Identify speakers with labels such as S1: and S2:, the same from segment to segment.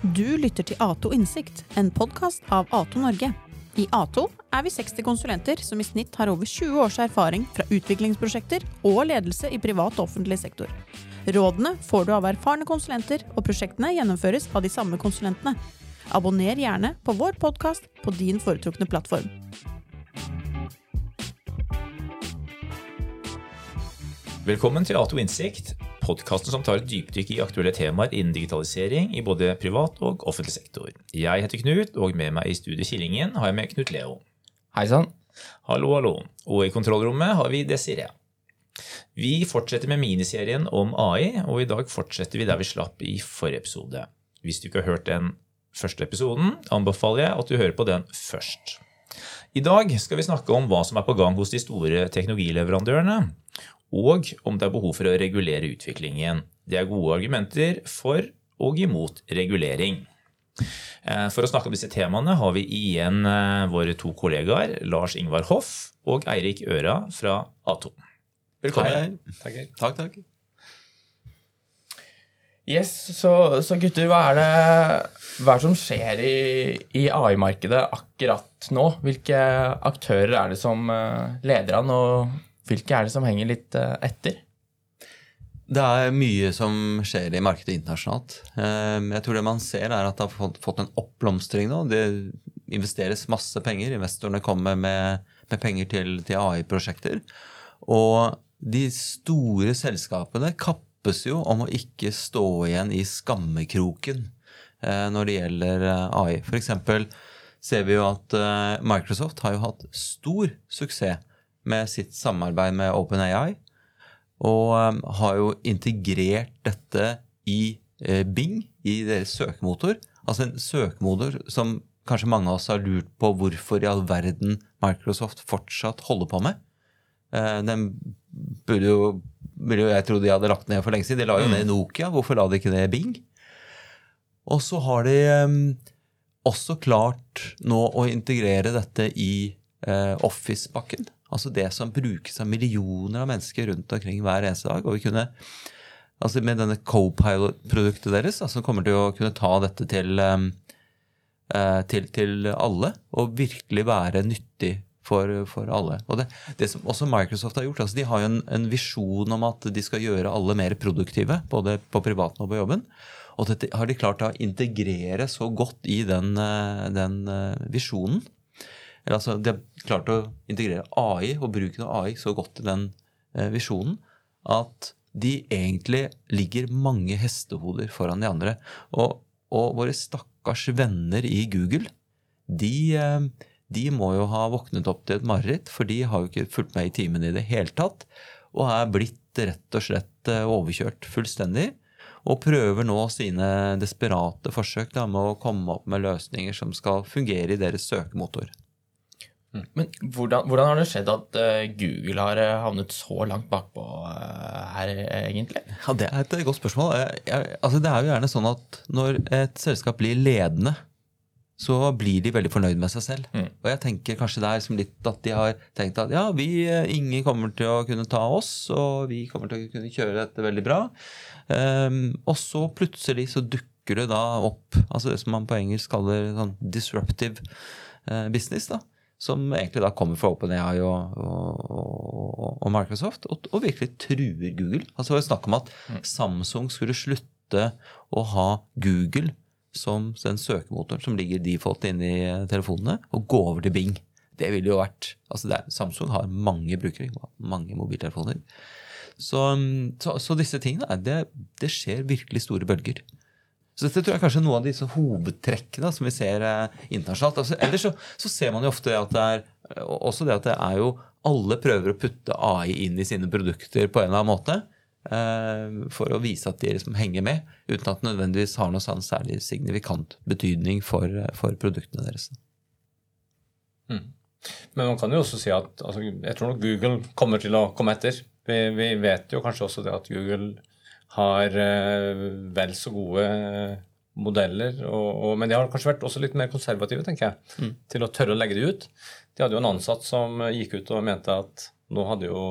S1: Du lytter til Ato Innsikt, en podkast av Ato Norge. I Ato er vi 60 konsulenter som i snitt har over 20 års erfaring fra utviklingsprosjekter og ledelse i privat og offentlig sektor. Rådene får du av erfarne konsulenter, og prosjektene gjennomføres av de samme konsulentene. Abonner gjerne på vår podkast på din foretrukne plattform.
S2: Velkommen til Ato Innsikt, podkasten som tar et dypdykk i aktuelle temaer innen digitalisering i både privat og offentlig sektor. Jeg heter Knut, og med meg i studio Killingen har jeg med Knut Leo.
S3: Hei sann.
S2: Hallo, hallo. Og i kontrollrommet har vi Desiree. Vi fortsetter med miniserien om AI, og i dag fortsetter vi der vi slapp i forrige episode. Hvis du ikke har hørt den første episoden, anbefaler jeg at du hører på den først. I dag skal vi snakke om hva som er på gang hos de store teknologileverandørene, og om det er behov for å regulere utviklingen. Det er gode argumenter for og imot regulering. Eh, for å snakke om disse temaene har vi igjen eh, våre to kollegaer, Lars Ingvar Hoff og Eirik Øra fra Atom. Velkommen.
S3: Takk, takk. takk. Yes, så, så, gutter, hva er det, hva er det som skjer i, i AI-markedet akkurat nå? Hvilke aktører er det som eh, leder an, og hvilke er det som henger litt eh, etter?
S4: Det er mye som skjer i markedet internasjonalt. Eh, jeg tror det man ser, er at det har fått en oppblomstring nå. Det investeres masse penger. Investorene kommer med, med penger til, til AI-prosjekter. Og de store selskapene kappes jo om å ikke stå igjen i skammekroken eh, når det gjelder AI. For eksempel ser vi jo at Microsoft har jo hatt stor suksess med sitt samarbeid med OpenAI. Og um, har jo integrert dette i eh, Bing, i deres søkemotor. Altså en søkemotor som kanskje mange av oss har lurt på hvorfor i all verden Microsoft fortsatt holder på med. Eh, den burde jo, burde jo jeg trodde de hadde lagt ned for lenge siden. De la jo ned mm. Nokia. Hvorfor la de ikke ned Bing? Og så har de um, også klart nå å integrere dette i uh, Office-pakken. Altså det som brukes av millioner av mennesker rundt omkring hver eneste dag. Og vi kunne, altså med denne co-pilot-produktet deres, altså kommer til å kunne ta dette til, um, uh, til, til, alle og virkelig være nyttig for, for alle. Og det, det, som også Microsoft har gjort, altså de har jo en, en visjon om at de skal gjøre alle mer produktive, både på privaten og på jobben. Og dette har de klart å integrere så godt i den, eh, den uh, visjonen altså, De har klart å integrere AI og bruken av AI så godt i den eh, visjonen at de egentlig ligger mange hestehoder foran de andre. Og, og våre stakkars venner i Google, de, eh, de, må jo ha våknet opp til et mareritt, for de har jo ikke fulgt med i timen i det hele tatt. Og er blitt rett og slett eh, overkjørt fullstendig. Og prøver nå sine desperate forsøk da, med å komme opp med løsninger som skal fungere i deres søkemotor.
S3: Mm. Men hvordan, hvordan, har det skjedd at uh, Google har uh, havnet så langt bakpå uh, her, egentlig?
S4: Ja, Det er et godt spørsmål. Jeg, jeg, altså, det er jo gjerne sånn at når et selskap blir ledende, så blir de veldig fornøyd med seg selv. Mm. Og jeg tenker kanskje det er som litt at de har tenkt at ja, vi, ingen kommer til å kunne ta oss, og vi kommer til å kunne kjøre dette veldig bra. Um, og så plutselig så dukker det da opp altså det som man på engelsk kaller sånn disruptive business. da som egentlig da kommer fra OpenAI og, og, og Microsoft, og, og, virkelig truer Google. Altså Det var snakk om at mm. Samsung skulle slutte å ha Google som den søkemotoren som ligger default inne i telefonene, og gå over til Bing. Det ville jo vært altså er, Samsung har mange brukere, mange mobiltelefoner. Så, så, så disse tingene, det, det skjer virkelig store bølger. Så dette tror jeg kanskje er noe av disse hovedtrekkene som vi ser eh, internasjonalt. Altså, ellers så, så, ser man jo ofte at det er eh, også det at det er jo alle prøver å putte AI inn i sine produkter på en eller annen måte. Eh, for å vise at de liksom henger med, uten at det nødvendigvis har noe sånn særlig signifikant betydning for, for produktene deres.
S5: Mm. Men man kan jo også si at altså, jeg tror nok Google kommer til å komme etter. Vi, vi vet jo kanskje også det at Google har eh, vel så gode modeller. Og, og, men de har kanskje vært også litt mer konservative, tenker jeg, til å tørre å legge det ut. De hadde jo en ansatt som gikk ut og mente at nå hadde jo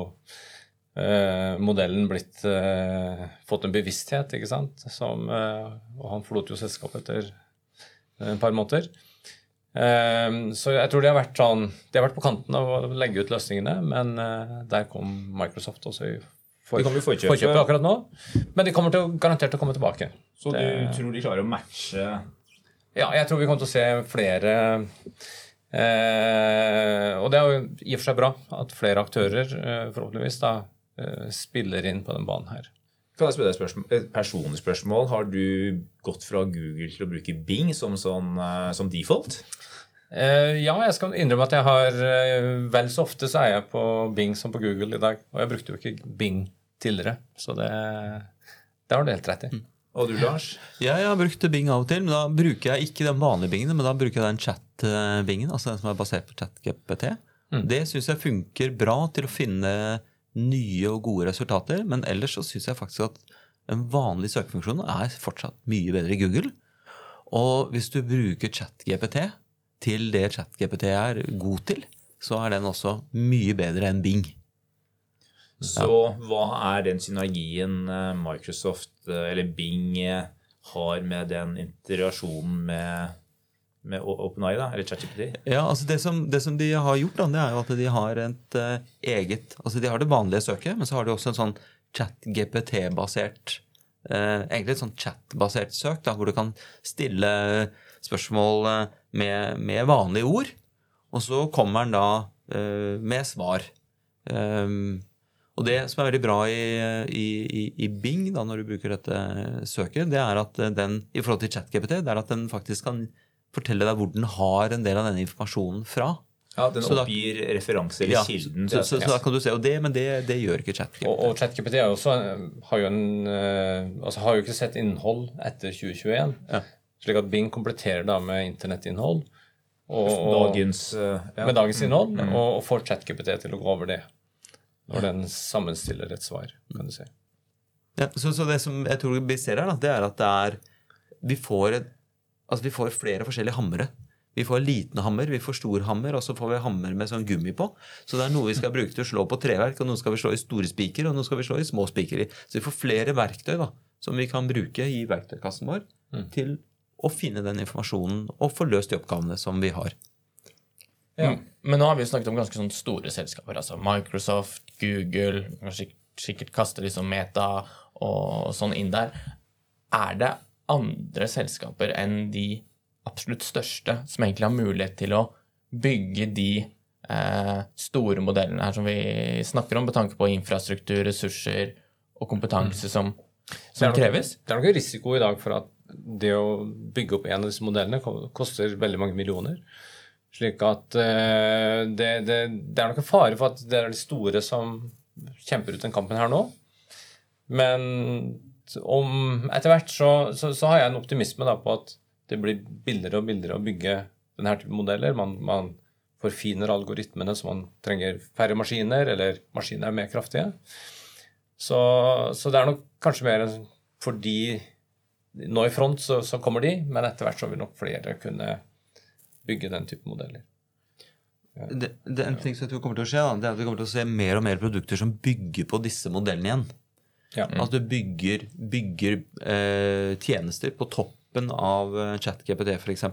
S5: eh, modellen blitt eh, fått en bevissthet, ikke sant. Som, eh, og han forlot jo selskapet etter en par måneder. Eh, så jeg tror de har vært sånn De har vært på kanten av å legge ut løsningene, men eh, der kom Microsoft også i for,
S2: De kom i forkjøpet.
S5: forkjøpet akkurat nå. Men de kommer til å, garantert til å komme tilbake.
S2: Så du
S5: Det-
S2: tror de klarer å matche
S5: Ja, jeg tror vi kommer til å se flere eh, Og det er jo i og for seg bra at flere aktører eh, forhåpentligvis da eh, spiller inn på den banen her.
S2: Kan jeg spørre deg spørsmål, et personlig spørsmål? Har du gått fra Google til å bruke Bing som, sånn, eh, som default?
S5: Uh, ja, jeg skal innrømme at jeg har uh, vel så ofte så er jeg på Bing som på Google i dag. Og jeg brukte jo ikke Bing tidligere, så det, det har du helt rett i.
S2: Og du, Lars?
S4: Jeg har brukt Bing av og til, men da bruker jeg ikke den vanlige Bingen, men da bruker jeg den chat-bingen, altså den som er basert på chat-GPT. Mm. Det syns jeg funker bra til å finne nye og gode resultater, men ellers så syns jeg faktisk at en vanlig søkefunksjon er fortsatt mye bedre i Google. Og hvis du bruker ChatGPT til det ChatGPT er god til, så er den også mye bedre enn Bing.
S2: Så hva er den synergien eh, Microsoft eh, eller Bing eh, har med den integrasjonen med, med OpenAI, da, eller ChatGPT?
S4: Ja, altså det som, det som de har gjort, da, det er jo at de har et eget Altså de har det vanlige søket, men så har de også en sånn chat-GPT-basert eh, Egentlig et sånn chat-basert søk, da, hvor du kan stille spørsmål med, med vanlige ord, og så kommer den da eh, med svar. Um, og det som er veldig bra i, i, i, i Bing, da, når du bruker dette søket, det er at den i forhold til ChatGPT, det er at den faktisk kan fortelle deg hvor den har en del av denne informasjonen fra.
S2: Ja, Den
S4: Så da-
S2: oppgir referanse eller
S4: Ja,
S2: kilden.
S4: så, så, så da kan du se, og det, Men det, det gjør ikke ChatGPT.
S5: Og, og ChatGPT også, har, jo en, eh, altså har jo ikke sett innhold etter 2021.
S4: Ja.
S5: Slik at Bing kompletterer da med internettinnhold. Og, og,
S2: dagens eh, ja.
S5: med dagens innhold, og, og får ChatGPT til å gå over det. Når den sammenstiller et svar, kan du si.
S4: Ja, så, så det som jeg tror vi ser her, da, det er at det er Vi får, et, altså vi får flere forskjellige hamre. Vi får liten hammer, vi får stor hammer, og så får vi hammer med sånn gummi på. Så det er noe vi skal bruke til å slå på treverk, og noe skal vi slå i store spiker, og noe skal vi slå i små spiker i. Så vi får flere verktøy da, som vi kan bruke i verktøykassen vår til å finne den informasjonen og få løst de oppgavene som vi har.
S3: Mm. Men nå har vi jo snakket om ganske sånn store selskaper. altså Microsoft, Google kanskje sik- Sikkert kaste liksom Meta og sånn inn der. Er det andre selskaper enn de absolutt største som egentlig har mulighet til å bygge de eh, store modellene her som vi snakker om, med tanke på infrastruktur, ressurser og kompetanse som, som
S5: det nok-
S3: kreves?
S5: Det er nok en risiko i dag for at det å bygge opp en av disse modellene koster veldig mange millioner. Slik at uh, det, det, det er nok en fare for at det er de store som kjemper ut den kampen her nå. Men om, etter hvert så, så, så har jeg en optimisme da på at det blir billigere og billigere å bygge denne type modeller. Man, man forfiner algoritmene så man trenger færre maskiner, eller maskiner er mer kraftige. Så, så det er nok kanskje mer fordi nå i front så, så kommer de, men etter hvert så vil nok flere kunne bygge den type modeller.
S4: Det, det er En ting som jeg tror kommer til å skje, da, det er at vi kommer til å se mer og mer produkter som bygger på disse modellene igjen.
S5: Ja.
S4: At du bygger, bygger eh, tjenester på toppen av eh, ChatGPT, f.eks.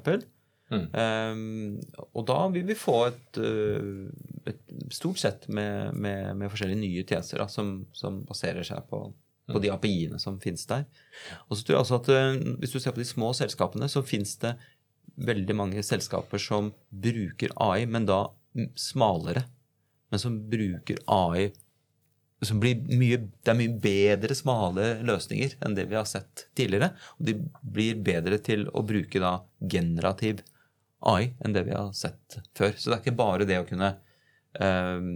S5: Mm.
S4: Um, og da vil vi få et, eh, et stort sett med, med, med forskjellige nye tjenester da, som, som baserer seg på, på de API-ene som finnes der. Og så tror jeg også at eh, Hvis du ser på de små selskapene, så finnes det veldig mange selskaper som bruker AI, men da smalere. Men som bruker AI som blir mye, Det er mye bedre smale løsninger enn det vi har sett tidligere. Og de blir bedre til å bruke da generativ AI enn det vi har sett før. Så det er ikke bare det å kunne eh,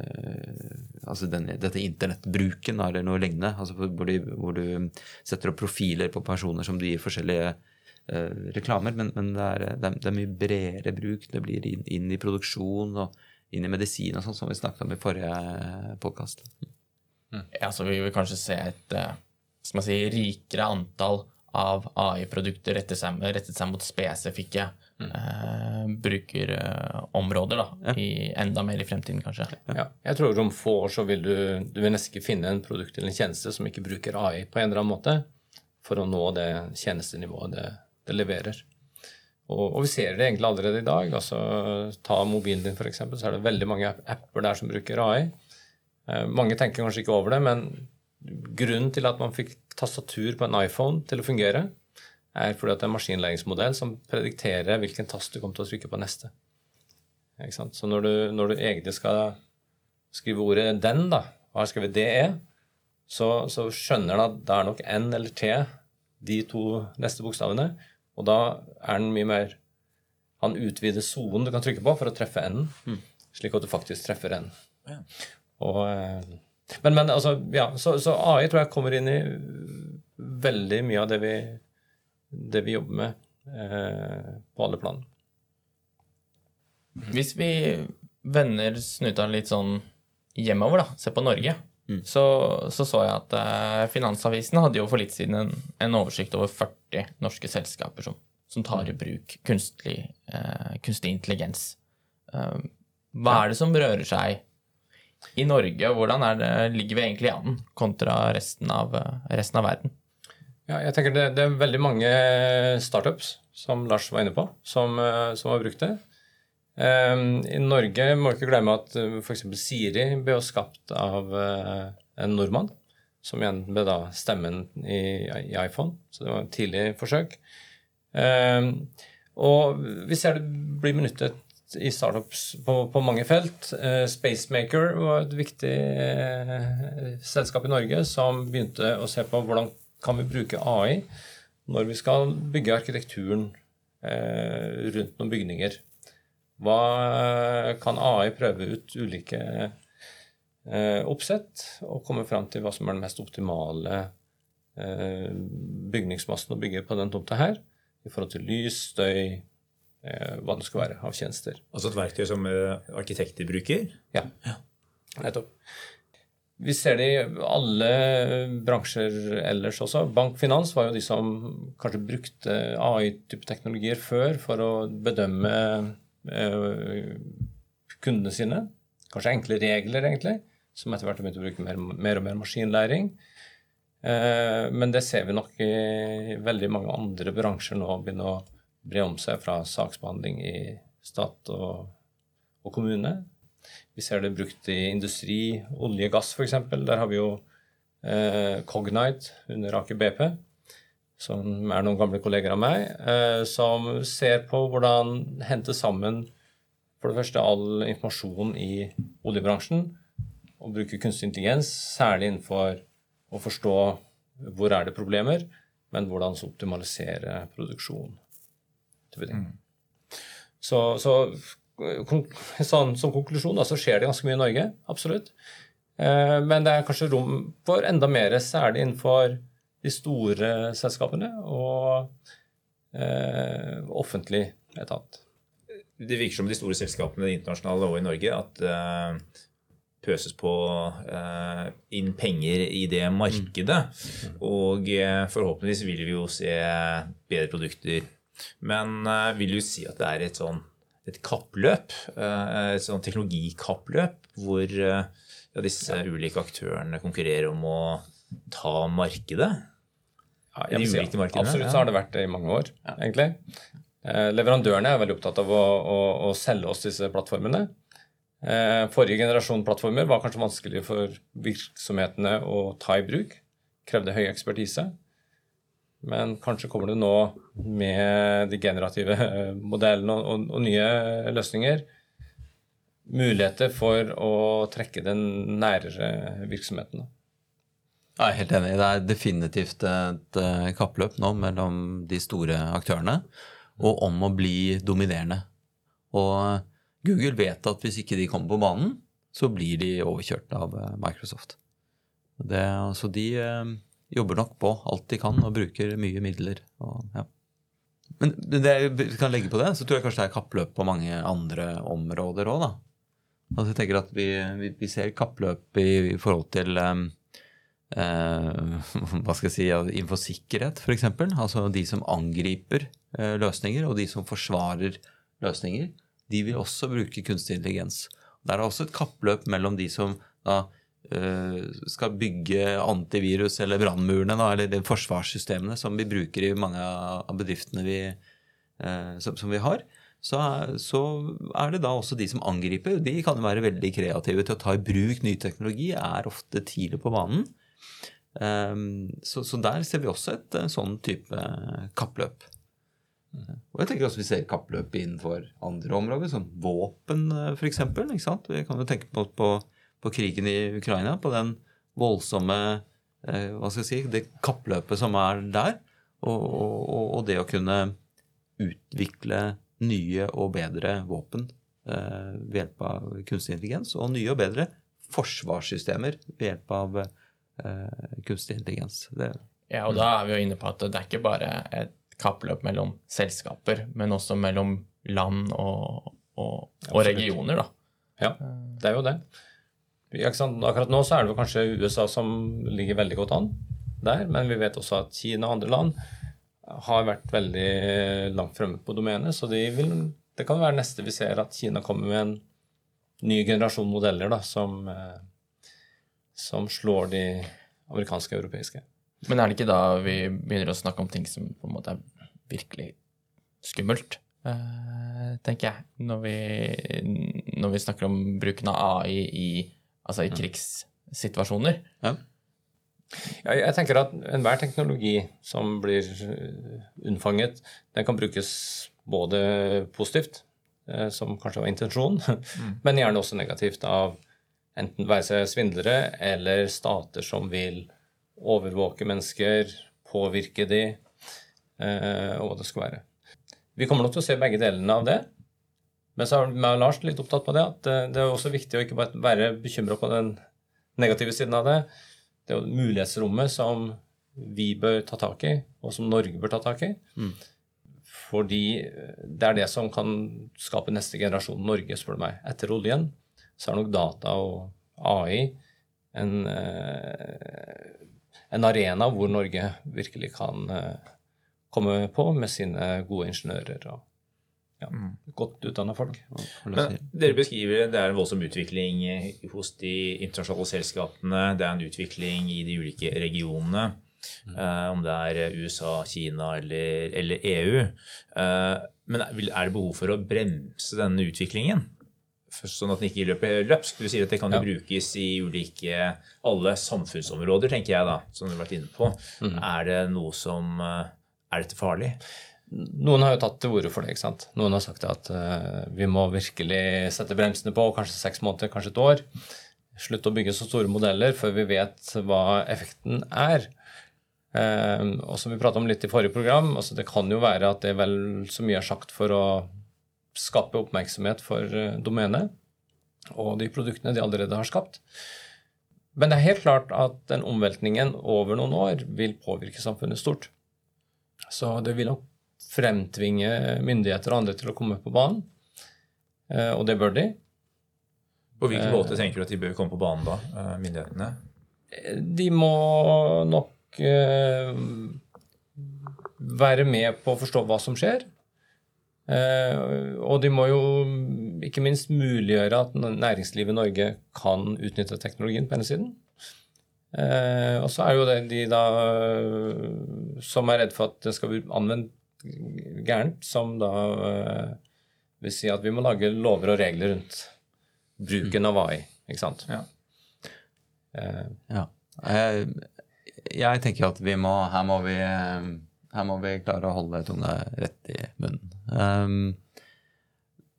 S4: eh, altså denne, dette internettbruken eller noe lignende, altså hvor, hvor du setter opp profiler på personer som du gir forskjellige reklamer, men, men det, er, det, er, det er mye bredere bruk. Det blir inn, inn i produksjon og inn i medisin og sånn, som vi snakket om i forrige podkast.
S3: Ja, så vi vil kanskje se et eh, skal man si, rikere antall av AI-produkter rettet seg, rettet seg mot spesifikke eh, brukerområder da, i enda mer i fremtiden, kanskje.
S5: Ja. Jeg tror om få år så vil du, du vil nesten ikke finne en produkt eller en tjeneste som ikke bruker AI på en eller annen måte for å nå det tjenestenivået det, det leverer. Og, og, vi ser det egentlig allerede i dag. altså Ta mobilen din, f.eks., så er det veldig mange apper der som bruker AI. Eh, mange tenker kanskje ikke over det, men grunnen til at man fikk tastatur på en iPhone til å fungere, er fordi at det er en maskinlæringsmodell som predikterer hvilken tast du kommer til å trykke på neste. Så når du, når du, egentlig skal skrive ordet 'den', da, og har skrevet 'DE', så, så skjønner den at det er nok N eller T, de to neste bokstavene. Og da er den mye mer Han utvider sonen du kan trykke på for å treffe N, mm. slik at du faktisk treffer N. Ja. Og, eh, men, men altså, ja, så, så AI tror jeg kommer inn i veldig mye av det vi det vi jobber med eh, på alle plan.
S3: Hvis vi vender snuta litt sånn hjemover, da, se på Norge, mm. så, så, så jeg at eh, Finansavisen hadde jo for litt siden en, en oversikt over 40 norske selskaper som, som tar i bruk kunstlig, eh, kunstig intelligens. Eh, hva er det som rører seg i Norge, og hvordan det, ligger vi egentlig an kontra resten av, eh, resten av verden?
S5: Ja, jeg tenker det, det, er veldig mange startups, som Lars var inne på, som, eh, som har brukt det. Um, I Norge må vi ikke glemme at eh, f.eks. Siri ble skapt av uh, en nordmann. Som igjen ble da stemmen i, iPhone. Så det var et tidlig forsøk. Um, og vi ser det blir benyttet i startups på, på mange felt. Uh, Spacemaker var et viktig selskap i Norge som begynte å se på hvordan kan vi bruke AI når vi skal bygge arkitekturen eh, rundt noen bygninger? Hva kan AI prøve ut ulike eh, oppsett og komme fram til hva som er den mest optimale eh, bygningsmassen å bygge på den tomta her? I forhold til lys, støy, eh, hva det skal være av tjenester.
S2: Altså et verktøy som eh, arkitekter bruker?
S5: Ja. Nettopp. Vi ser det i alle bransjer ellers også. Bank Finans var jo de som kanskje brukte AI-type teknologier før for å bedømme eh, kundene sine. Kanskje enkle regler, egentlig, som etter hvert har begynt å bruke mer, mer, og mer maskinlæring. Eh, men det ser vi nok i veldig mange andre bransjer nå begynne å bre om seg fra saksbehandling i stat og, og kommune vi ser det brukt i industri, olje, gass f.eks. Der har vi jo eh, Cognite under Aker BP, som er noen gamle kolleger av meg, eh, som ser på hvordan hente sammen for det første all informasjon i oljebransjen og bruke kunstig intelligens, særlig innenfor å forstå hvor er det problemer, men hvordan så optimalisere produksjon. Mm. Så, så sånn, som konklusjon da, så skjer det ganske mye i Norge. Absolutt. Eh, men det er kanskje rom for enda mer, særlig innenfor de store selskapene og eh, offentlig etat.
S2: Det virker som de store selskapene internasjonale og i Norge at eh, pøses på eh, inn penger i det markedet. Mm. Og uh, forhåpentligvis vil vi jo se bedre produkter. Men vil du si at det er et sånn et kappløp, eh, et sånn teknologikappløp, hvor eh, ja, disse ulike aktørene konkurrerer om å ta markedet?
S5: Ja, de ulike markedene? Absolutt så har det vært det i mange år, egentlig. Eh, leverandørene er veldig opptatt av å, å, å selge oss disse plattformene. Forrige generasjon plattformer var kanskje vanskelig for virksomhetene å ta i bruk. Krevde høy ekspertise. Men kanskje kommer det nå med de generative modellene og, og, og nye løsninger muligheter for å trekke den nærere virksomheten.
S4: Jeg er helt enig. Det er definitivt et eh, kappløp nå mellom de store aktørene og om å bli dominerende. Og Google vet at hvis ikke de kommer på banen, så blir de overkjørt av eh, Microsoft. Det, altså de, eh, jobber nok på alt de kan og bruker mye midler. Og, ja. Men det vi kan legge på det, så tror jeg kanskje det er kappløp på mange andre områder òg, Altså jeg tenker at vi, vi, vi ser kappløp i, i forhold til um, hva skal jeg si, innenfor sikkerhet, f.eks. Altså de som angriper eh, løsninger, og de som forsvarer løsninger, de vil også bruke kunstig intelligens. Der er også et kappløp mellom de som da eh, skal bygge antivirus eller brannmurene, eller de forsvarssystemene som vi bruker i mange av bedriftene vi, eh, som, vi har. Så så er det da også de som angriper. De kan jo være veldig kreative til å ta i bruk ny teknologi, er ofte tidlig på banen. Um, så, så, der ser vi også et sånn type kappløp. Og jeg tenker også vi ser kappløp innenfor andre områder, som våpen f.eks. Vi kan jo tenke på, på, på, krigen i Ukraina, på den voldsomme eh, hva skal jeg si, det kappløpet som er der. Og, og, og det å kunne utvikle nye og bedre våpen eh, ved hjelp av kunstig intelligens, og nye og bedre forsvarssystemer ved hjelp av eh, kunstig intelligens.
S3: Det, ja, og da er vi jo inne på at det er ikke bare et kappløp mellom selskaper, men også mellom land og, og, og regioner, da.
S5: Ja, det er jo det. Akkurat nå så er det kanskje USA som ligger veldig godt an der, men vi vet også at Kina og andre land har vært veldig langt fremme på domenet. Så de vil, det kan være neste vi ser at Kina kommer med en ny generasjon modeller da, som, eh, som slår de amerikanske og europeiske.
S3: Men er det ikke da vi begynner å snakke om ting som på en måte er virkelig skummelt, uh, tenker jeg, når vi, når vi, snakker om bruken av AI i, altså i krigssituasjoner? Ja.
S5: Ja, jeg tenker at enhver teknologi som blir eh, unnfanget, den kan brukes både positivt, eh, som kanskje var intensjonen, mm. men gjerne også negativt av enten være seg svindlere eller stater som vil overvåke mennesker, påvirke de, eh, og hva det skal være. Vi kommer nok til å se begge delene av det. Men så er Lars litt opptatt på det at det er også viktig å ikke bare være bekymra på den negative siden av det, det er jo mulighetsrommet som vi bør ta tak i, og som Norge bør ta tak i. Mm. Fordi det er det som kan skape neste generasjon Norge, spør du meg. Etter oljen så er nok data og AI en, eh, en arena hvor Norge virkelig kan eh, komme på med sine gode ingeniører og ja, mm. godt utdanna folk.
S2: Men, dere beskriver det er en voldsom utvikling hos de internasjonale selskapene. Det er en utvikling i de ulike regionene. Mm. Uh, om det er USA, Kina eller, eller EU. Eh, men er det behov for å bremse denne utviklingen? Sånn at den ikke løper løpsk? Du sier at det kan jo ja. brukes i ulike alle samfunnsområder, tenker jeg da, som du har vært inne på. Mm. Er det noe som eh, Er dette farlig?
S5: Noen har jo tatt til orde for det. ikke sant? Noen har sagt at uh, vi må virkelig sette bremsene på, kanskje seks måneder, kanskje et år. Slutte å bygge så store modeller før vi vet hva effekten er. Uh, og som vi prata om litt i forrige program, altså det kan jo være at det er vel så mye er sagt for å skape oppmerksomhet for uh, domenet og de produktene de allerede har skapt. Men det er helt klart at den omveltningen over noen år vil påvirke samfunnet stort. Så det vil nok fremtvinge myndigheter og andre til å komme på banen. Eh, og det bør de.
S2: På hvilken eh, måte tenker du at de bør komme på banen da, eh, myndighetene?
S5: De må nok være med på å forstå hva som skjer. Og de må jo ikke minst muliggjøre at næringslivet i Norge kan utnytte teknologien på ene siden. Og så er jo det de da som er redd for at det skal bli anvendt gærent, som da vil si at vi må lage lover og regler rundt bruken av AI. Ikke sant? Ja.
S4: Ja. Jeg, jeg, tenker at vi må her, må vi her må vi klare å holde tunga rett i munnen. Um,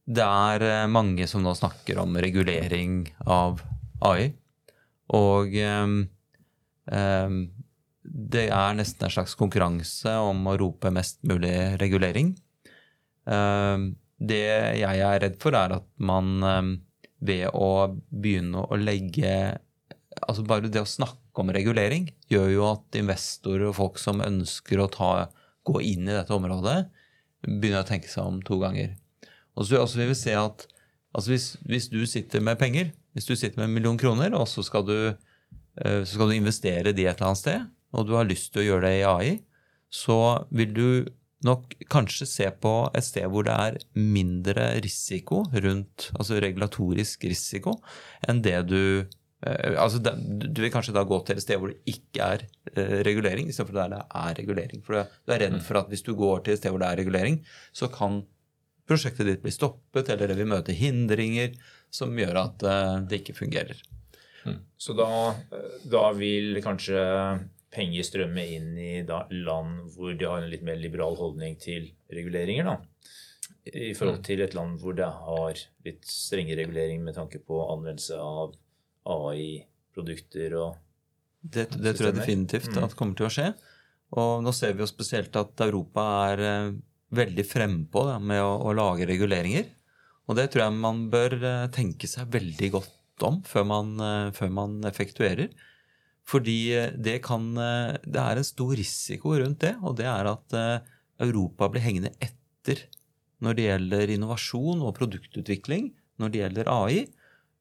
S4: det er mange som nå snakker om regulering av AI. Og um, um, det er nesten en slags konkurranse om å rope mest mulig regulering. Eh, det jeg er redd for, er at man eh, ved å begynne å legge Altså bare det å snakke om regulering gjør jo at investorer og folk som ønsker å ta, gå inn i dette området, begynner å tenke seg om to ganger. Og så vil vi se at altså hvis, hvis, du sitter med penger, hvis du sitter med en million kroner, og så skal du eh, så skal du investere de et eller annet sted, og du har lyst til å gjøre det i AI, så vil du nok kanskje se på et sted hvor det er mindre risiko rundt, altså regulatorisk risiko, enn det du altså det, Du vil kanskje da gå til et sted hvor det ikke er uh, regulering, istedenfor der det er regulering. For du, er redd for at hvis du går til et sted hvor det er regulering, så kan prosjektet ditt bli stoppet, eller det vil møte hindringer som gjør at eh, det ikke fungerer.
S2: Så da, da vil kanskje penger strømme inn i da, land hvor de har en litt mer liberal holdning til reguleringer, da. I forhold til et land hvor det har litt strenge regulering med tanke på anvendelse av AI-produkter og
S4: Det, det tror jeg definitivt
S2: Mm.
S4: at kommer til å skje. Og nå ser vi jo spesielt at Europa er eh, veldig frempå med å, å lage reguleringer. Og det tror jeg man bør eh, tenke seg veldig godt om før man, eh, før man effektuerer. Fordi det kan Det er en stor risiko rundt det, og det er at Europa blir hengende etter når det gjelder innovasjon og produktutvikling, når det gjelder AI.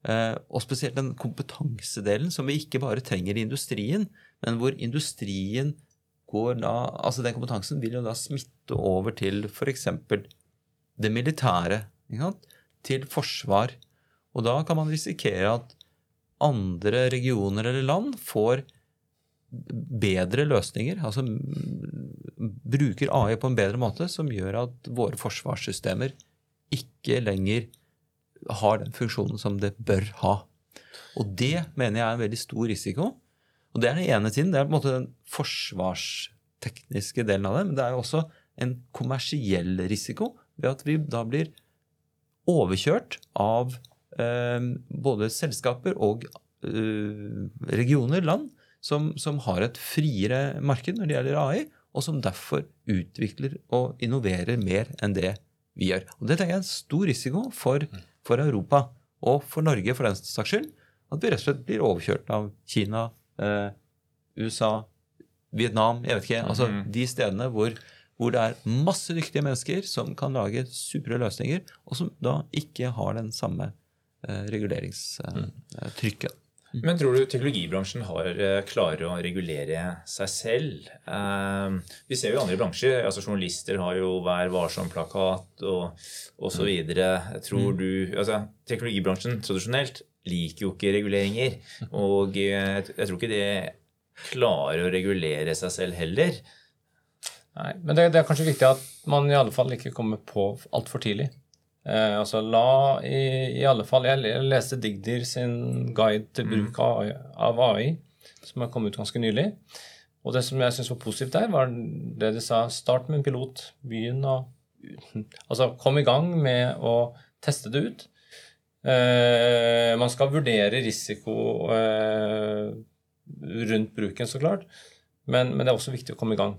S4: Eh, Og spesielt den kompetansedelen som vi ikke bare trenger i industrien, men hvor industrien går da Altså den kompetansen vil jo da smitte over til f.eks. det militære. Til forsvar. Og da kan man risikere at andre regioner eller land får bedre løsninger, altså bruker AI på en bedre måte, som gjør at våre forsvarssystemer ikke lenger har den funksjonen som det bør ha. Og det mener jeg er en veldig stor risiko. Og det er den ene tiden. Det er på en måte den forsvarstekniske delen av det. Men det er jo også en kommersiell risiko ved at vi da blir overkjørt av eh, både selskaper og eh, regioner, land, som, som har et friere marked når det gjelder AI, og som derfor utvikler og innoverer mer enn det vi gjør. Og Det tenker jeg er en stor risiko for, for Europa, og for Norge for den saks skyld. At vi rett og slett blir overkjørt av Kina, eh, USA, Vietnam, jeg vet ikke. altså De stedene hvor, hvor det er masse dyktige mennesker som kan lage supre løsninger, og som da ikke har den samme eh, reguleringstrykket.
S2: Men tror du teknologibransjen har, eh, klarer å regulere seg selv? Eh, vi ser jo i andre bransjer. altså Journalister har jo Vær varsom-plakat og osv. Tror du altså Teknologibransjen tradisjonelt liker jo ikke reguleringer. Og eh, jeg tror ikke det klarer å regulere seg selv heller.
S5: Nei, men det, det er kanskje viktig at man i alle fall ikke kommer på altfor tidlig. Eh, altså la i, i alle fall Jeg leste Digdir sin guide til bruk av, av AI, som har kommet ut ganske nylig. Og det som jeg syns var positivt der, var det de sa start med en pilot. Begynn å Altså kom i gang med å teste det ut. Eh, man skal vurdere risiko eh, rundt bruken, så klart. Men, men det er også viktig å komme i gang.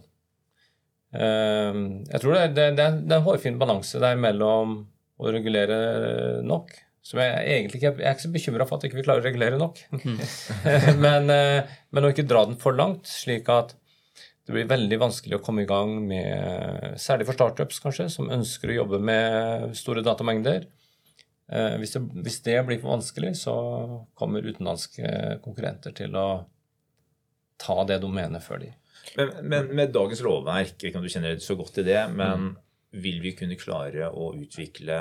S5: Eh, jeg tror det, det, det, er- det er en hårfin balanse der mellom å regulere nok som jeg, egentlig ikke, jeg er ikke så bekymra for at ikke vi klarer å regulere nok. men, eh, men å ikke dra den for langt, slik at det blir veldig vanskelig å komme i gang med Særlig for startups, kanskje, som ønsker å jobbe med store datamengder. Eh, Hvis det, hvis det blir for vanskelig, så kommer utenlandske konkurrenter til å ta det domenet før de
S2: Men, men med dagens lovverk, ikke om du kjenner så godt til det, men vil vi kunne klare å utvikle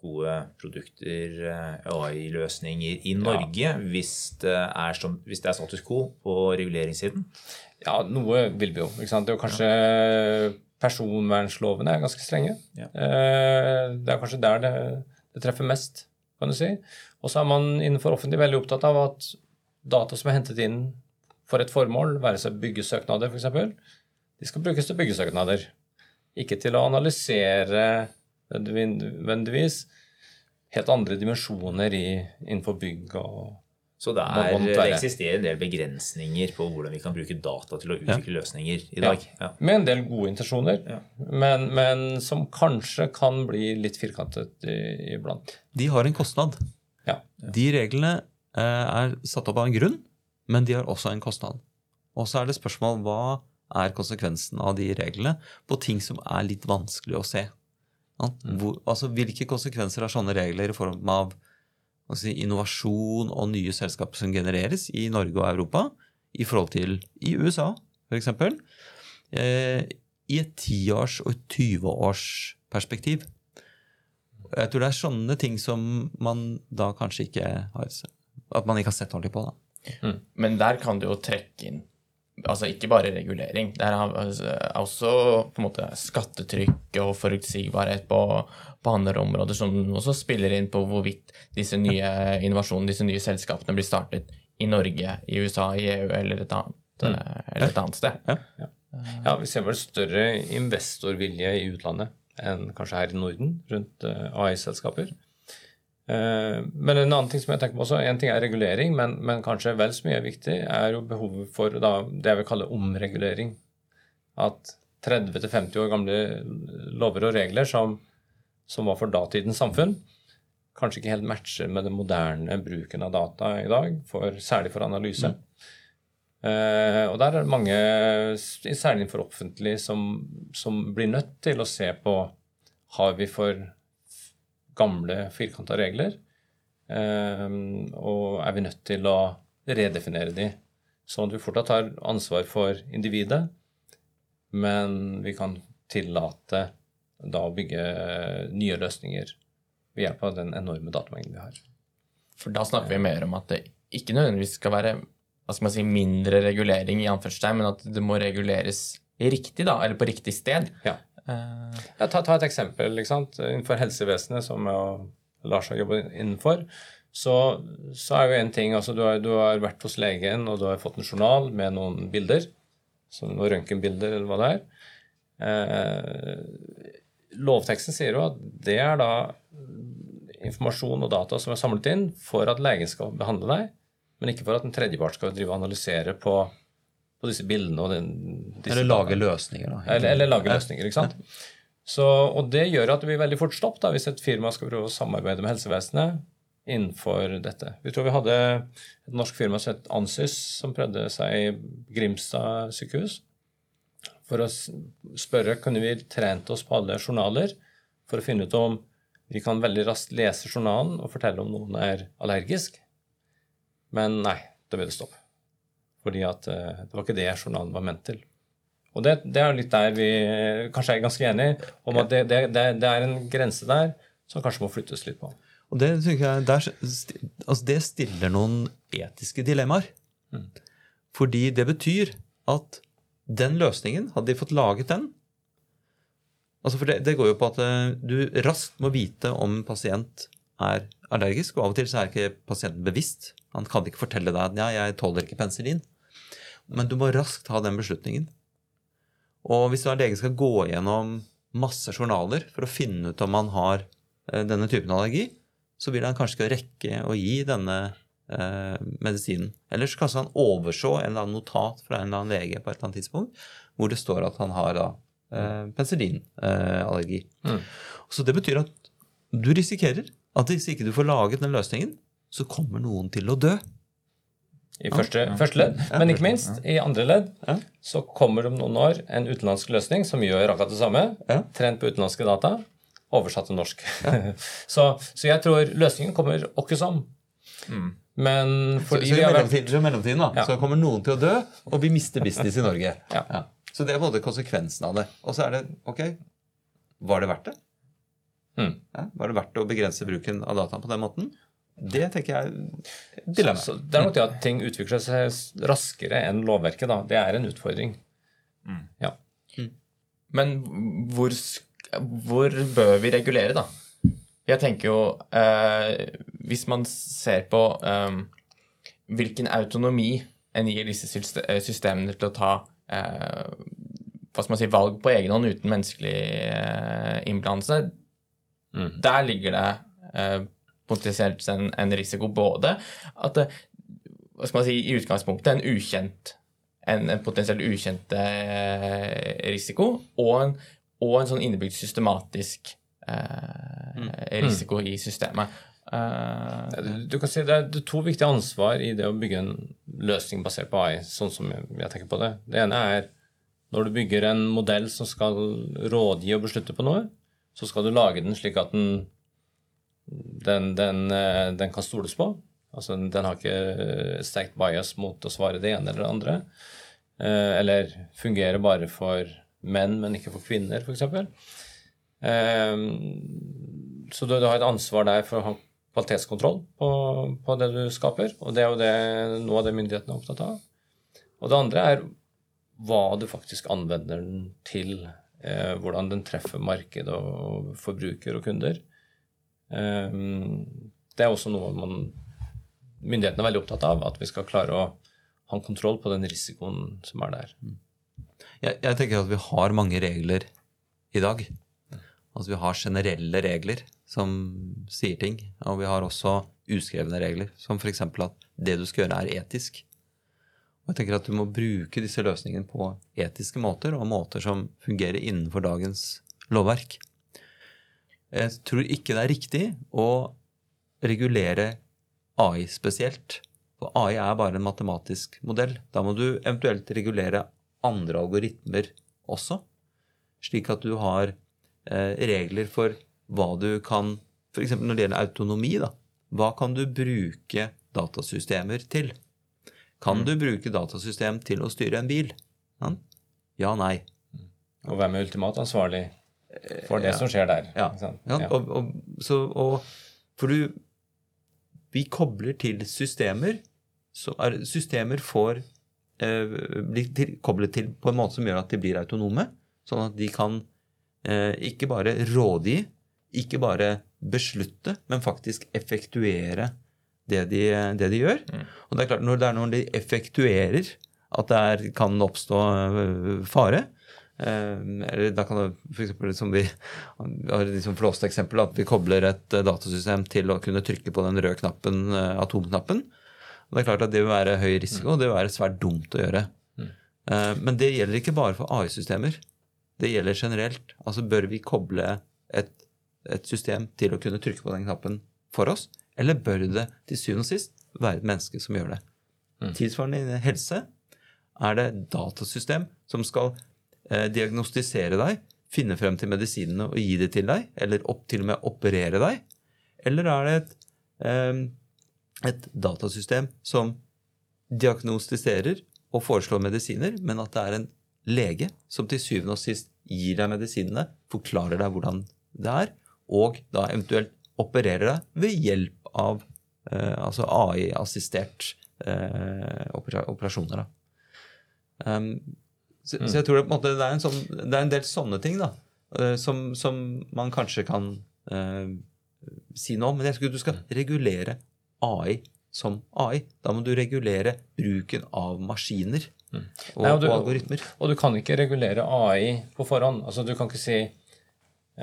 S2: gode produkter, eh, AI-løsninger i Norge hvis, det er som, hvis det er status quo på reguleringssiden?
S5: Ja, noe vil vi jo. ikke sant? Det er jo kanskje Personvernlovene er ganske strenge.
S2: Ja.
S5: Eh, Det er kanskje der det, det treffer mest, kan du si. Og så er man innenfor offentlig veldig opptatt av at data som er hentet inn for et formål, være seg byggesøknader f.eks., de skal brukes til byggesøknader. Ikke til å analysere nødvendigvis helt andre dimensjoner i, innenfor bygg og
S2: Så det, er, det eksisterer en del begrensninger på hvordan vi kan bruke data til å utvikle løsninger i dag. Ja.
S5: Med en del gode intensjoner,
S2: Ja.
S5: men, men som kanskje kan bli litt firkantet iblant.
S4: De har en kostnad.
S5: Ja.
S4: De reglene eh, er satt opp av en grunn, men de har også en kostnad. Og så er det spørsmål hva er konsekvensen av de reglene på ting som er litt vanskelig å se. Hvor, altså, hvilke konsekvenser har sånne regler i form av si, innovasjon og nye selskaper som genereres i Norge og Europa i forhold til i USA, f.eks. Eh, I et tiårs- og et 20-årsperspektiv. Jeg tror det er sånne ting som man da kanskje ikke har At man ikke har sett ordentlig på. da.
S3: Men der kan du jo trekke inn altså ikke bare regulering. Det er altså, også på en måte skattetrykk og forutsigbarhet på, på andre områder som også spiller inn på hvorvidt disse nye innovasjonene, disse nye selskapene blir startet i Norge, i USA, i EU eller et annet, eller et annet sted.
S5: Ja, Vi ser vel større investorvilje i utlandet enn kanskje her i Norden rundt eh, AI-selskaper. Eh, Men en annen ting som jeg tenker på også, en ting er regulering, men, men kanskje vel så mye viktig er jo behovet for da, det jeg vil kalle omregulering. At 30-50 år gamle lover og regler som, som var for datidens samfunn, kanskje ikke helt matcher med den moderne bruken av data i dag, for, særlig for analyse. Eh, og der er det mange, særlig for offentlig, som, som blir nødt til å se på har vi for gamle, firkanta regler, eh, og er vi nødt til å redefinere de, sånn at vi fortsatt har ansvar for individet, men vi kan tillate da å bygge nye løsninger ved hjelp av den enorme datamengden vi har.
S3: For da snakker vi mer om at det ikke nødvendigvis skal være hva skal man si, mindre regulering, i anførselstegn, men at det må reguleres riktig, da, eller på riktig sted.
S5: Ja.
S3: Eh,
S5: Ja, ta, ta et eksempel. ikke sant? Innenfor helsevesenet, som Lars har jobbet innenfor, så, så er jo en ting altså du har, du har vært hos legen, og du har fått en journal med noen bilder, som noen røntgenbilder, eller hva det er. Eh, lovteksten sier jo at det er da informasjon og data som er samlet inn for at legen skal behandle deg, men ikke for at en tredjepart skal drive og analysere på, på disse bildene. og den,
S4: Eller lage løsninger. da.
S5: Eller, eller lage løsninger, ikke sant? Så, og det gjør at det blir veldig fort stopp da, hvis et firma skal prøve å samarbeide med helsevesenet innenfor dette. Vi tror vi hadde et norsk firma som het Ansys, som prøvde seg i Grimstad sykehus for å spørre kunne vi trent oss på alle journaler for å finne ut om vi kan veldig raskt lese journalen og fortelle om noen er allergisk. Men nei, da ble det stopp. Fordi at eh, det var ikke det journalen var ment til. Og det, det er litt der vi kanskje er ganske enige om at det, det, det, er en grense der som kanskje må flyttes litt på.
S4: Og det, synes jeg, der, altså det stiller noen etiske dilemmaer. Fordi det betyr at den løsningen, hadde de fått laget den altså For det, det går jo på at eh, du raskt må vite om en pasient er allergisk, og av og til så er ikke pasienten bevisst. Han kan ikke fortelle deg at ja, jeg tåler ikke penicillin. Men du må raskt ha den beslutningen. Og hvis da legen skal gå gjennom masse journaler for å finne ut om man har eh, denne typen allergi, så vil han kanskje ikke rekke å gi denne eh, medisinen. Ellers kanskje han overså en eller annen notat fra en eller annen lege på et eller annet tidspunkt hvor det står at han har da eh, penicillinallergi.
S5: Mm.
S4: Så det betyr at du risikerer at hvis ikke du får laget den løsningen, så kommer noen til å dø.
S5: I første, første ledd. Men ikke minst, i andre ledd
S4: Ja.
S5: så kommer det om noen år en utenlandsk løsning som gjør akkurat det samme.
S4: Ja.
S5: Trent på utenlandske data, oversatt til norsk. så, så jeg tror løsningen kommer åkke som. Men fordi
S4: så,
S5: så
S4: i mellomtiden, så i mellomtiden da,
S5: Ja.
S4: så kommer noen til å dø, og vi mister business i Norge.
S5: Ja.
S4: Så det er både konsekvensen av det. Og så er det ok, var det verdt det?
S5: Mm.
S4: Ja, var det verdt å begrense bruken av dataen på den måten? Det tenker jeg er dilemma.
S5: Så det er nok det at ting utvikler seg raskere enn lovverket. da. Det er en utfordring. Ja.
S3: Men hvor, hvor bør vi regulere, da? Jeg tenker jo eh, Hvis man ser på eh, hvilken autonomi en gir disse eh, systemene til å ta eh, hva skal man si, valg på egen hånd uten menneskelig eh, innblandelse, der ligger det eh, potensielt en, en risiko både at det, hva skal man si, i utgangspunktet en ukjent en, en potensielt ukjent eh, risiko, og en, og en sånn innebygd systematisk eh, risiko i systemet. Uh,
S5: Du, du kan si Det det er to viktige ansvar i det å bygge en løsning basert på AI, sånn som jeg, jeg tenker på det. Det ene er når du bygger en modell som skal rådgi og beslutte på noe, så skal du lage den slik at den den, den, eh, den kan stoles på. Altså, den har ikke sterkt bias mot å svare det ene eller det andre. Eh, eller fungerer bare for menn, men ikke for kvinner, f.eks. Eh, så du, har et ansvar der for å ha kvalitetskontroll på, på det du skaper. Og det er jo det, noe av det myndighetene er opptatt av. Og det andre er hva du faktisk anvender den til. Eh, hvordan den treffer marked og forbruker og kunder. Eh, det er også noe man, myndighetene er veldig opptatt av. At vi skal klare å ha en kontroll på den risikoen som er der.
S4: Jeg, jeg tenker at vi har mange regler i dag. Altså vi har generelle regler som sier ting. Og vi har også uskrevne regler, som f.eks. at det du skal gjøre, er etisk. Og jeg tenker at Du må bruke disse løsningene på etiske måter, og måter som fungerer innenfor dagens lovverk. Jeg tror ikke det er riktig å regulere AI spesielt. For AI er bare en matematisk modell. Da må du eventuelt regulere andre algoritmer også, slik at du har eh, regler for hva du kan F.eks. når det gjelder autonomi. da, Hva kan du bruke datasystemer til? Kan du bruke datasystem til å styre en bil? Ja, ja nei.
S5: Og hvem er ultimat ansvarlig for det som skjer der?
S4: Ja. Ja, og, og, så, og, for du Vi kobler til systemer. Så er, systemer får eh, bli til, koblet til på en måte som gjør at de blir autonome. Sånn at de kan eh, ikke bare rådgi, ikke bare beslutte, men faktisk effektuere det de, det de gjør. Og det er klart, når det er når de effektuerer at det er, kan oppstå øh, fare eh, eller da kan det f.eks. som vi har liksom flåste eksempel, at vi kobler et eh, datasystem til å kunne trykke på den røde knappen, eh, atomknappen. Og det er klart at det vil være høy risiko, og det vil være svært dumt å gjøre. Eh, Men det gjelder ikke bare for AI-systemer. Det gjelder generelt. Altså Bør vi koble et, et system til å kunne trykke på den knappen for oss, eller bør det til syvende og sist være et menneske som gjør det? Tilsvarende i helse er det datasystem som skal diagnostisere deg, finne frem til medisinene og gi det til deg, eller opp, til og med operere deg? Eller er det et, eh, et datasystem som diagnostiserer og foreslår medisiner, men at det er en lege som til syvende og sist gir deg medisinene, forklarer deg hvordan det er, og da eventuelt opererer deg ved hjelp av eh, altså AI-assistert eh, operasjoner. Um, så, så jeg tror det, på en måte, det, er en sånn, det er en del sånne ting da, eh, som, som man kanskje kan eh, si noe om. Men jeg tror du skal regulere AI som AI. Da må du regulere bruken av maskiner og,
S5: Nei, og du-
S4: og algoritmer.
S5: Og du kan ikke regulere AI på forhånd. Altså, du kan ikke si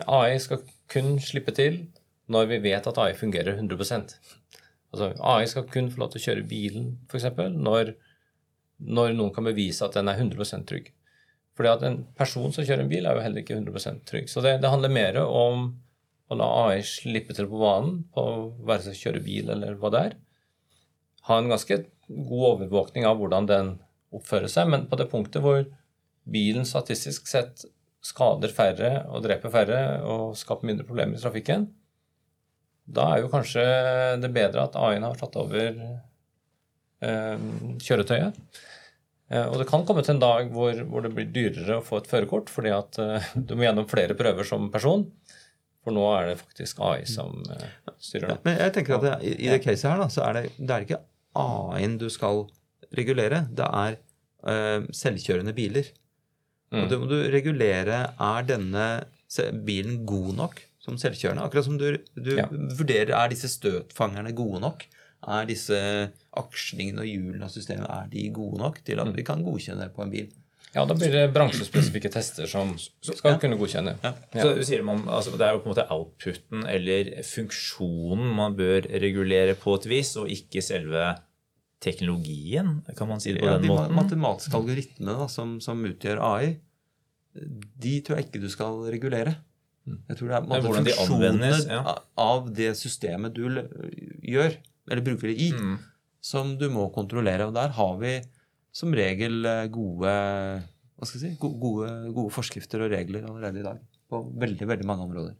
S5: AI skal kun slippe til når vi vet at AI fungerer 100% Altså, AI skal kun få lov til å kjøre bilen, f.eks., når, når noen kan bevise at den er 100% trygg. Fordi at en person som kjører en bil, er jo heller ikke 100% trygg. Så det, det handler mer om å la AI slippe til på banen, på være seg kjøre bil eller hva det er. Ha en ganske god overvåkning av hvordan den oppfører seg, men på det punktet hvor bilen statistisk sett skader færre og dreper færre og skaper mindre problemer i trafikken, da er jo kanskje det bedre at AI-en har tatt over kjøretøyet. Eh, og det kan komme til en dag hvor, hvor det blir dyrere å få et førerkort fordi at eh, du må gjennom flere prøver som person. For nå er det faktisk AI som eh, styrer det.
S4: Men jeg tenker at i, i det caset her da, så er det, det er ikke AI-en du skal regulere. Det er uh, selvkjørende biler. Og det må du regulere Er denne bilen god nok som selvkjørende? Akkurat som du, du
S5: Ja.
S4: vurderer er disse støtfangerne gode nok? Er disse akslingene og hjulene av systemet er de gode nok til at vi kan godkjenne det på en bil?
S5: Ja, da blir det bransjespesifikke tester som skal kunne godkjenne.
S2: Så sier man, altså Det er jo på en måte outputen eller funksjonen man bør regulere på et vis, og ikke selve teknologien, kan man si det på
S4: Ja,
S2: den
S4: de
S2: måten?
S4: De matematiske algoritmene da, som, som utgjør AI, de tror jeg ikke du skal regulere. Jeg tror det er måte
S2: hvordan de anvendes, ja.
S4: av det systemet du gjør, eller bruker det i,
S2: Mm.
S4: som du må kontrollere. Og der har vi som regel eh, gode, hva skal jeg si, gode, gode forskrifter og regler allerede i dag. På veldig, veldig mange områder.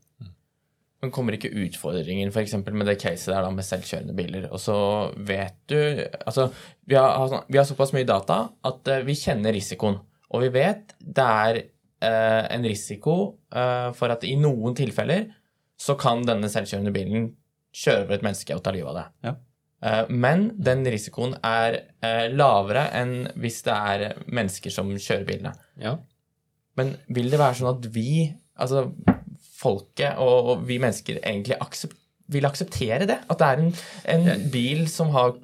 S3: Men kommer ikke utfordringen f.eks. med det caset der da med selvkjørende biler? Og så vet du Altså, vi har, vi har såpass mye data at eh, vi kjenner risikoen. Og vi vet det er eh, en risiko eh, for at i noen tilfeller så kan denne selvkjørende bilen kjøre over et menneske og ta livet av det.
S4: Ja.
S3: Eh, men den risikoen er eh, lavere enn hvis det er mennesker som kjører bilene.
S5: Ja.
S3: Men vil det være sånn at vi, altså folket og, vi mennesker, egentlig aksepterer vil akseptere det? At det er en, en bil som, har,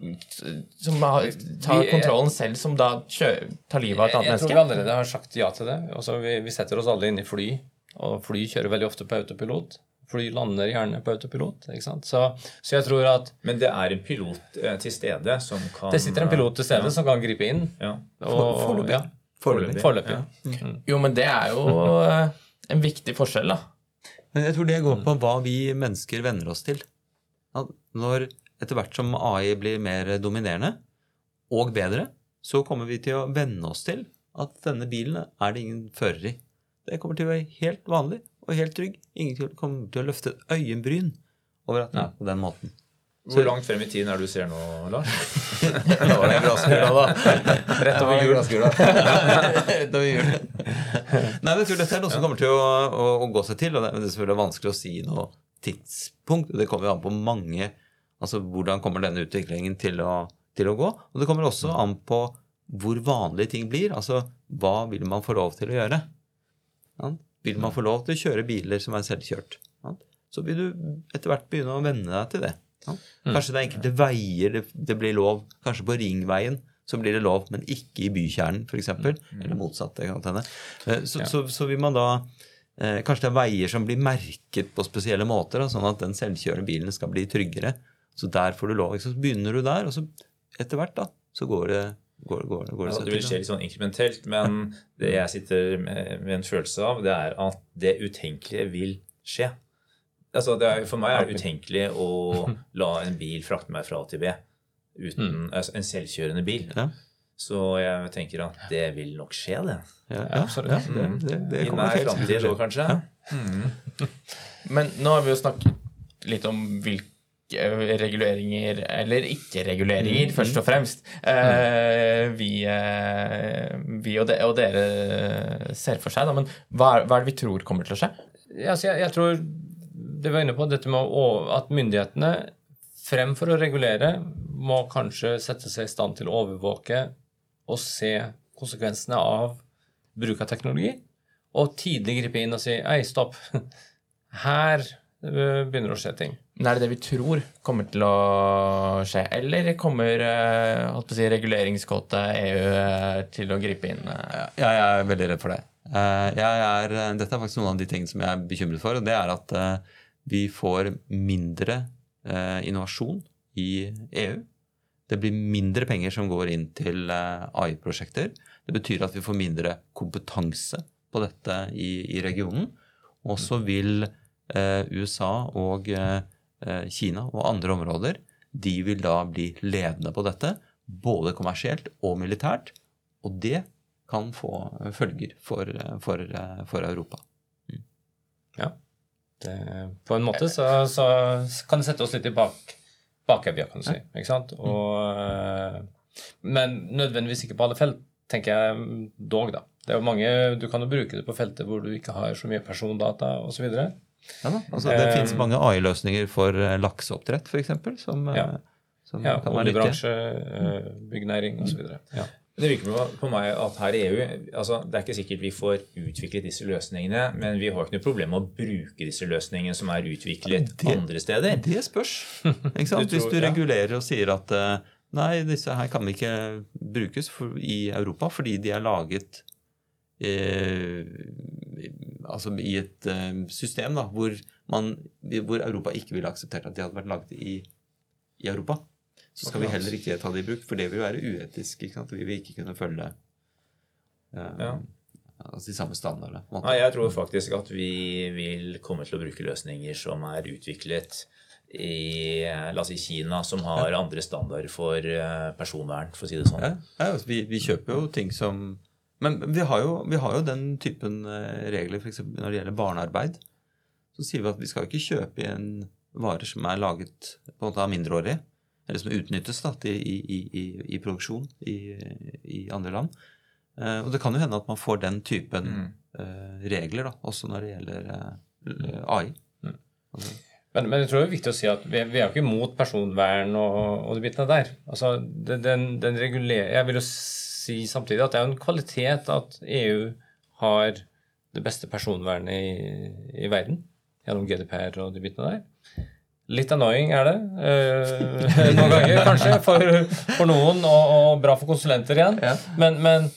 S3: som har, tar kontrollen selv, som da kjører, tar livet av et annet menneske?
S5: Jeg tror vi allerede har sagt ja til det. Altså, vi, vi setter oss alle inn i fly, og fly kjører veldig ofte på autopilot. Fly lander gjerne på autopilot. ikke sant? Så, så jeg tror at
S2: Men det er en pilot eh, til stede som kan
S5: det sitter en pilot til stede som kan gripe inn.
S2: Ja.
S4: Foreløpig.
S5: Ja,
S4: Foreløpig.
S5: Mm.
S3: Jo, men det er jo eh, en viktig forskjell, da.
S4: Men jeg tror det går på hva vi mennesker venner oss til. At når etter hvert som AI blir mer dominerende og bedre, så kommer vi til å venne oss til at denne bilen er det ingen fører i. Det kommer til å være helt vanlig og helt trygg. Ingen kommer til å løfte et øyenbryn over at den er på den måten.
S2: Hvor langt frem i tiden er du ser nå, Lars?
S4: Da var det glasskula, da.
S3: Rett over jul.
S4: Rett over jul. Nei, men jeg tror dette er noe som kommer til å, å, å gå seg til. og Det er selvfølgelig vanskelig å si noe tidspunkt. Det kommer jo an på mange Altså hvordan kommer denne utviklingen til å, til å gå? Og det kommer også an på hvor vanlige ting blir. Altså hva vil man få lov til å gjøre? Ja? Vil man få lov til å kjøre biler som er selvkjørt? Så vil du etter hvert begynne å venne deg til det. Kanskje det er enkelte veier det, blir lov. Kanskje på ringveien så blir det lov, men ikke i bykjernen f.eks. Eller motsatt. det kan hende. Eh, Så, så, så vil man da eh, Kanskje det er veier som blir merket på spesielle måter, sånn at den selvkjørende bilen skal bli tryggere. Så der får du lov. Så begynner du der, og så etter hvert da, så går det, går, går, går det seg
S2: det vil skje litt sånn inkrementelt, men det jeg sitter med, med en følelse av, det er at det utenkelige vil skje. Altså, det er, for meg er det utenkelig å la en bil frakte meg fra A til B uten altså, en selvkjørende bil.
S4: Ja.
S2: Så jeg tenker at det vil nok skje, det.
S4: Ja,
S5: Ja,
S4: ja,
S5: absolutt.
S4: ja, det, det, det
S2: I
S4: kommer
S2: nær framtid
S4: å
S2: òg,
S4: skje.
S2: kanskje.
S3: Men nå har vi jo snakket litt om hvilke reguleringer, eller ikke-reguleringer, først og fremst, eh, vi, eh, vi og, de, og dere ser for seg. Da. Men hva er, hva er det vi tror kommer til å skje?
S5: Ja, jeg, jeg tror det var inne på, dette med å, at myndighetene fremfor å regulere må kanskje sette seg i stand til å overvåke og se konsekvensene av bruk av teknologi, og tidlig gripe inn og si Ei, stopp. Her begynner det å skje ting.
S3: Men er det det vi tror kommer til å skje? Eller kommer eh, holdt si, reguleringskåte EU eh, til å gripe inn? eh?
S4: Ja, jeg er veldig redd for det. Er, dette er faktisk noen av de tingene som jeg er bekymret for. og Det er at vi får mindre innovasjon i EU. Det blir mindre penger som går inn til AI-prosjekter. Det betyr at vi får mindre kompetanse på dette i, i regionen. Og så vil USA og Kina og andre områder de vil da bli ledende på dette, både kommersielt og militært. Og det kan få følger for, for, for Europa.
S5: Ja. Det, på en måte så, så kan det sette oss litt i bak, bakevja, kan du si. Ikke sant? Og, men nødvendigvis ikke på alle felt, tenker jeg dog, da. Det er jo mange, Du kan jo bruke det på felter hvor du ikke har så mye persondata osv.
S4: Ja, altså, det
S5: um,
S4: finnes mange AI-løsninger for eh, lakseoppdrett, f.eks. Som, eh,
S5: Ja.
S4: som
S5: Ja,
S4: kan
S5: oljebransje, øh, osv. Ja.
S2: Det virker på- meg at her i EU altså Det er ikke sikkert vi får utviklet disse løsningene, men vi har ikke noe problem med å bruke disse løsningene som er utviklet
S4: Det-
S2: andre steder.
S4: Det spørs.
S2: Du
S4: Hvis du regulerer og sier at eh, nei, disse her kan ikke brukes for, i Europa fordi de er laget eh, altså i et eh, system da, hvor, man, hvor Europa ikke ville akseptert at de hadde vært laget i, i Europa. Så skal vi heller ikke ta det i bruk, for det vil være uetisk. ikke sant? Vi vil ikke kunne følge eh,
S2: Ja.
S4: altså de samme standardene.
S2: Nei, jeg tror faktisk at vi vil komme til å bruke løsninger som er utviklet i la oss si Kina, som har andre standarder for eh, personvern, for å si det sånn.
S4: Ja, ja, altså, vi, vi kjøper jo ting som Men vi har jo, vi har jo den typen eh, regler f.eks. når det gjelder barnearbeid. så sier vi at vi skal ikke kjøpe igjen varer som er laget på en måte av mindreårige, eller som utnyttes da, i, i, i, i produksjon i, i andre land. Eh, og det kan jo hende at man får den typen mm. regler da, også når det gjelder eh, AI. Altså,
S5: Men, men jeg tror det er viktig å si at vi, vi er jo ikke imot personvern og, og de bitene der. Altså, den, den, den reguler, jeg vil jo si samtidig at det er en kvalitet at EU har det beste personvernet i, i verden gjennom GDPR og de bitene der. Litt annoying er det eh, noen ganger, kanskje, for, for noen, og, og bra for konsulenter igjen. Men, men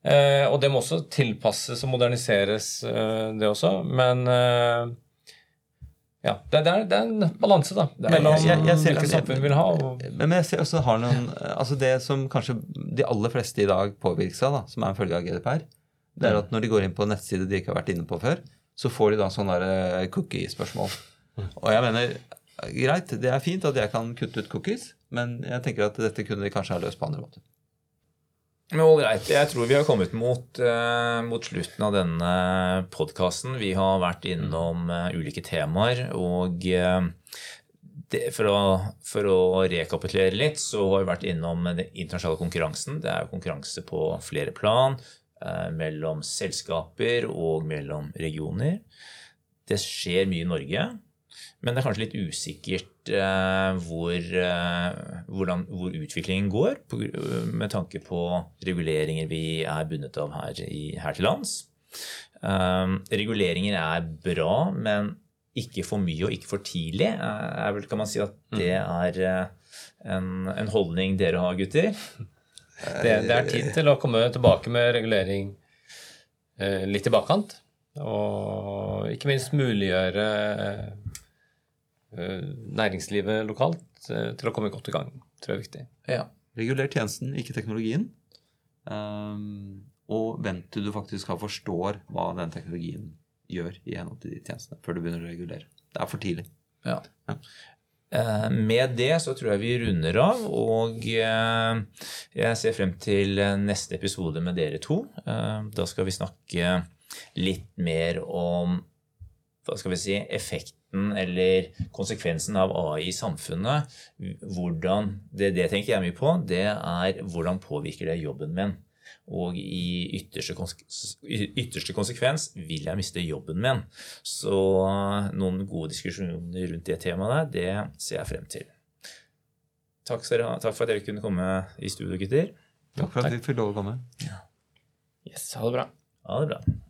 S5: eh, Og det må også tilpasses og moderniseres, eh, det også. Men eh, ja, det, er, det er en balanse da, mellom
S4: jeg- jeg ser-
S5: hvilket samfunn vi vil ha. Og,
S4: Men men jeg ser også har noen Altså det som kanskje de aller fleste i dag påvirkes av, da, som er en følge av GDPR, det er at når de går inn på en nettside de ikke har vært inne på før, så får de da sånne eh, cookie-spørsmål. Og jeg mener greit, det er fint at jeg kan kutte ut cookies, men jeg tenker at dette kunne de kanskje ha løst på andre måter.
S2: Men ålreit, jeg tror vi har kommet mot, eh, mot slutten av denne podkasten. Vi har vært innom eh, ulike temaer, og eh, det, for, å, for å rekapitulere litt, så har vi vært innom den internasjonale konkurransen. Det er jo konkurranse på flere plan, mellom selskaper og mellom regioner. Det skjer mye i Norge, men det er kanskje litt usikkert hvor, eh, hvordan, hvor utviklingen går, på, med tanke på reguleringer vi er bundet av her, i, her til lands. Um, reguleringer er bra, men ikke for mye og ikke for tidlig. Er, er vel, kan man si at det er eh, en, en holdning dere har, gutter?
S5: det, det er tid til å komme tilbake med regulering eh, litt i bakkant. Og ikke minst muliggjøre eh, næringslivet lokalt eh, til å komme godt i gang. tror jeg er viktig.
S2: Ja.
S4: Reguler tjenesten, ikke teknologien. Um, og vent til du faktisk har forstår hva den teknologien gjør i henhold til de tjenestene, før du begynner å regulere. Det er for tidlig.
S2: Ja. ja. Med det så tror jeg vi runder av, og eh, jeg ser frem til neste episode med dere to. Eh, Da skal vi snakke litt mer om hva skal vi si, effekten eller konsekvensen av AI i samfunnet. Hvordan, det, det tenker jeg mye på. Det er hvordan påvirker det jobben min. Og i ytterste, ytterste konsekvens vil jeg miste jobben min. Så noen gode diskusjoner rundt det temaet der, det ser jeg frem til. Takk, takk for at dere kunne komme i studio, gutter.
S4: Takk for at vi fikk lov å komme.
S5: Yes, ha det bra.
S2: Ha det bra.